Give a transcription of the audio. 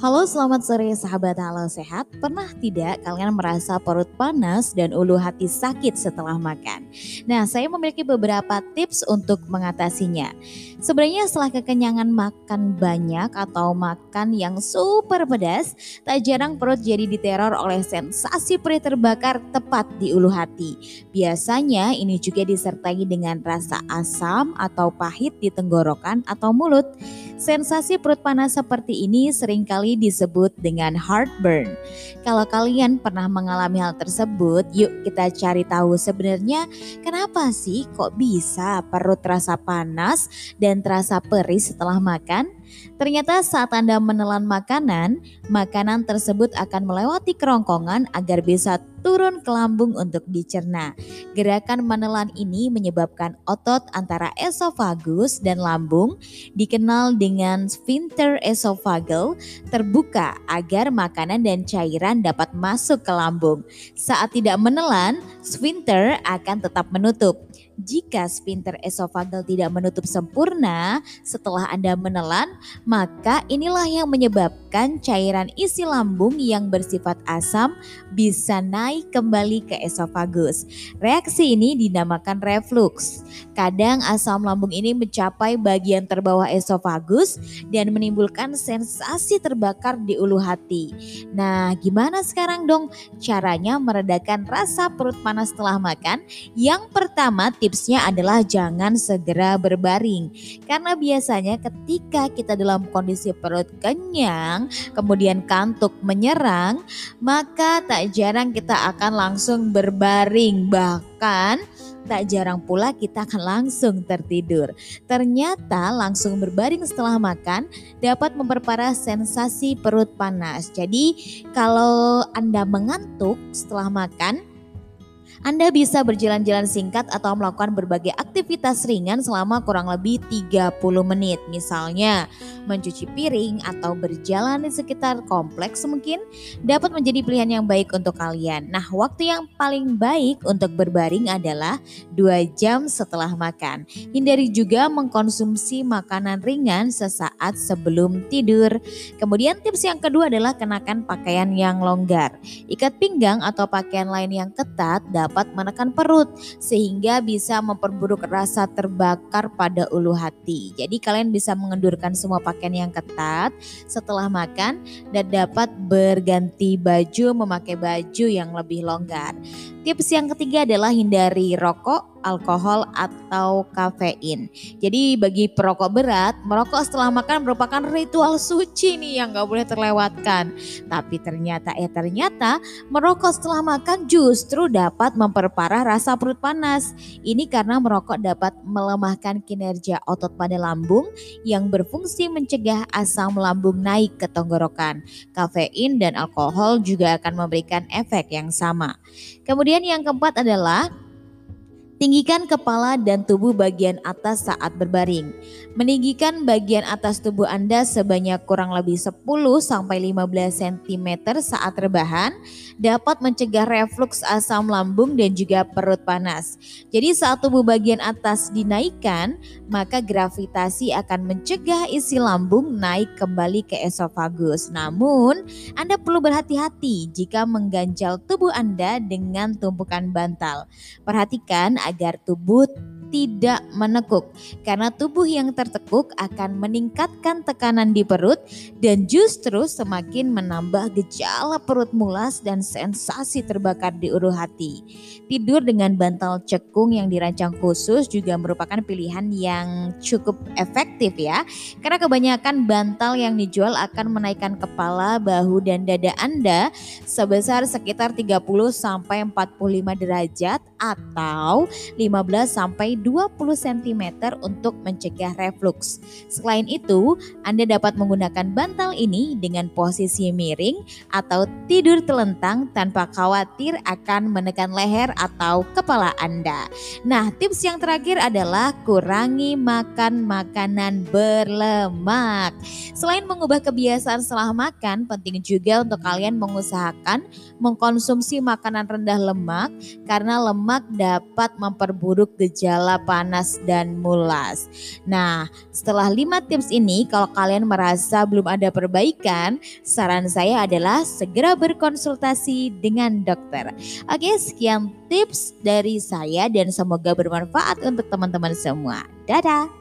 Halo selamat sore sahabat halo sehat Pernah tidak kalian merasa perut panas dan ulu hati sakit setelah makan? Nah saya memiliki beberapa tips untuk mengatasinya. Sebenarnya setelah kekenyangan makan banyak atau makan yang super pedas Tak jarang perut jadi diteror oleh sensasi perih terbakar tepat di ulu hati. Biasanya ini juga disertai dengan rasa asam atau pahit di tenggorokan atau mulut. Sensasi perut panas seperti ini sering kali disebut dengan heartburn. Kalau kalian pernah mengalami hal tersebut, yuk kita cari tahu sebenarnya kenapa sih kok bisa perut terasa panas dan terasa perih setelah makan? Ternyata saat Anda menelan makanan, makanan tersebut akan melewati kerongkongan agar bisa turun ke lambung untuk dicerna. Gerakan menelan ini menyebabkan otot antara esofagus dan lambung dikenal dengan sphincter esophageal terbuka agar makanan dan cairan dapat masuk ke lambung. Saat tidak menelan, sphincter akan tetap menutup. Jika sphincter esophageal tidak menutup sempurna setelah Anda menelan, maka inilah yang menyebabkan cairan isi lambung yang bersifat asam bisa naik kembali ke esofagus. Reaksi ini dinamakan reflux. Kadang asam lambung ini mencapai bagian terbawah esofagus dan menimbulkan sensasi terbakar di ulu hati. Nah, gimana sekarang dong caranya meredakan rasa perut panas setelah makan? Yang pertama, tipsnya adalah jangan segera berbaring. Karena biasanya ketika kita dalam kondisi perut kenyang, kemudian kantuk menyerang, maka tak jarang kita akan langsung berbaring. Bahkan tak jarang pula kita akan langsung tertidur. Ternyata langsung berbaring setelah makan dapat memperparah sensasi perut panas. Jadi kalau Anda mengantuk setelah makan, anda bisa berjalan-jalan singkat atau melakukan berbagai aktivitas ringan selama kurang lebih 30 menit. Misalnya mencuci piring atau berjalan di sekitar kompleks mungkin dapat menjadi pilihan yang baik untuk kalian. Nah waktu yang paling baik untuk berbaring adalah 2 jam setelah makan. Hindari juga mengkonsumsi makanan ringan sesaat sebelum tidur. Kemudian tips yang kedua adalah kenakan pakaian yang longgar. Ikat pinggang atau pakaian lain yang ketat dapat dapat menekan perut sehingga bisa memperburuk rasa terbakar pada ulu hati. Jadi kalian bisa mengendurkan semua pakaian yang ketat setelah makan dan dapat berganti baju memakai baju yang lebih longgar. Tips yang ketiga adalah hindari rokok, alkohol atau kafein. Jadi bagi perokok berat, merokok setelah makan merupakan ritual suci nih yang gak boleh terlewatkan. Tapi ternyata eh ternyata merokok setelah makan justru dapat memperparah rasa perut panas. Ini karena merokok dapat melemahkan kinerja otot pada lambung yang berfungsi mencegah asam lambung naik ke tenggorokan. Kafein dan alkohol juga akan memberikan efek yang sama. Kemudian yang keempat adalah Tinggikan kepala dan tubuh bagian atas saat berbaring. Meninggikan bagian atas tubuh Anda sebanyak kurang lebih 10 sampai 15 cm saat rebahan dapat mencegah refluks asam lambung dan juga perut panas. Jadi saat tubuh bagian atas dinaikkan, maka gravitasi akan mencegah isi lambung naik kembali ke esofagus. Namun, Anda perlu berhati-hati jika mengganjal tubuh Anda dengan tumpukan bantal. Perhatikan agar tubuh tidak menekuk karena tubuh yang tertekuk akan meningkatkan tekanan di perut dan justru semakin menambah gejala perut mulas dan sensasi terbakar di ulu hati. Tidur dengan bantal cekung yang dirancang khusus juga merupakan pilihan yang cukup efektif ya. Karena kebanyakan bantal yang dijual akan menaikkan kepala, bahu dan dada Anda sebesar sekitar 30 sampai 45 derajat atau 15 sampai 20 cm untuk mencegah reflux. Selain itu, Anda dapat menggunakan bantal ini dengan posisi miring atau tidur telentang tanpa khawatir akan menekan leher atau kepala Anda. Nah, tips yang terakhir adalah kurangi makan makanan berlemak. Selain mengubah kebiasaan setelah makan, penting juga untuk kalian mengusahakan mengkonsumsi makanan rendah lemak karena lemak dapat memperburuk gejala gejala panas dan mulas. Nah, setelah lima tips ini, kalau kalian merasa belum ada perbaikan, saran saya adalah segera berkonsultasi dengan dokter. Oke, sekian tips dari saya dan semoga bermanfaat untuk teman-teman semua. Dadah!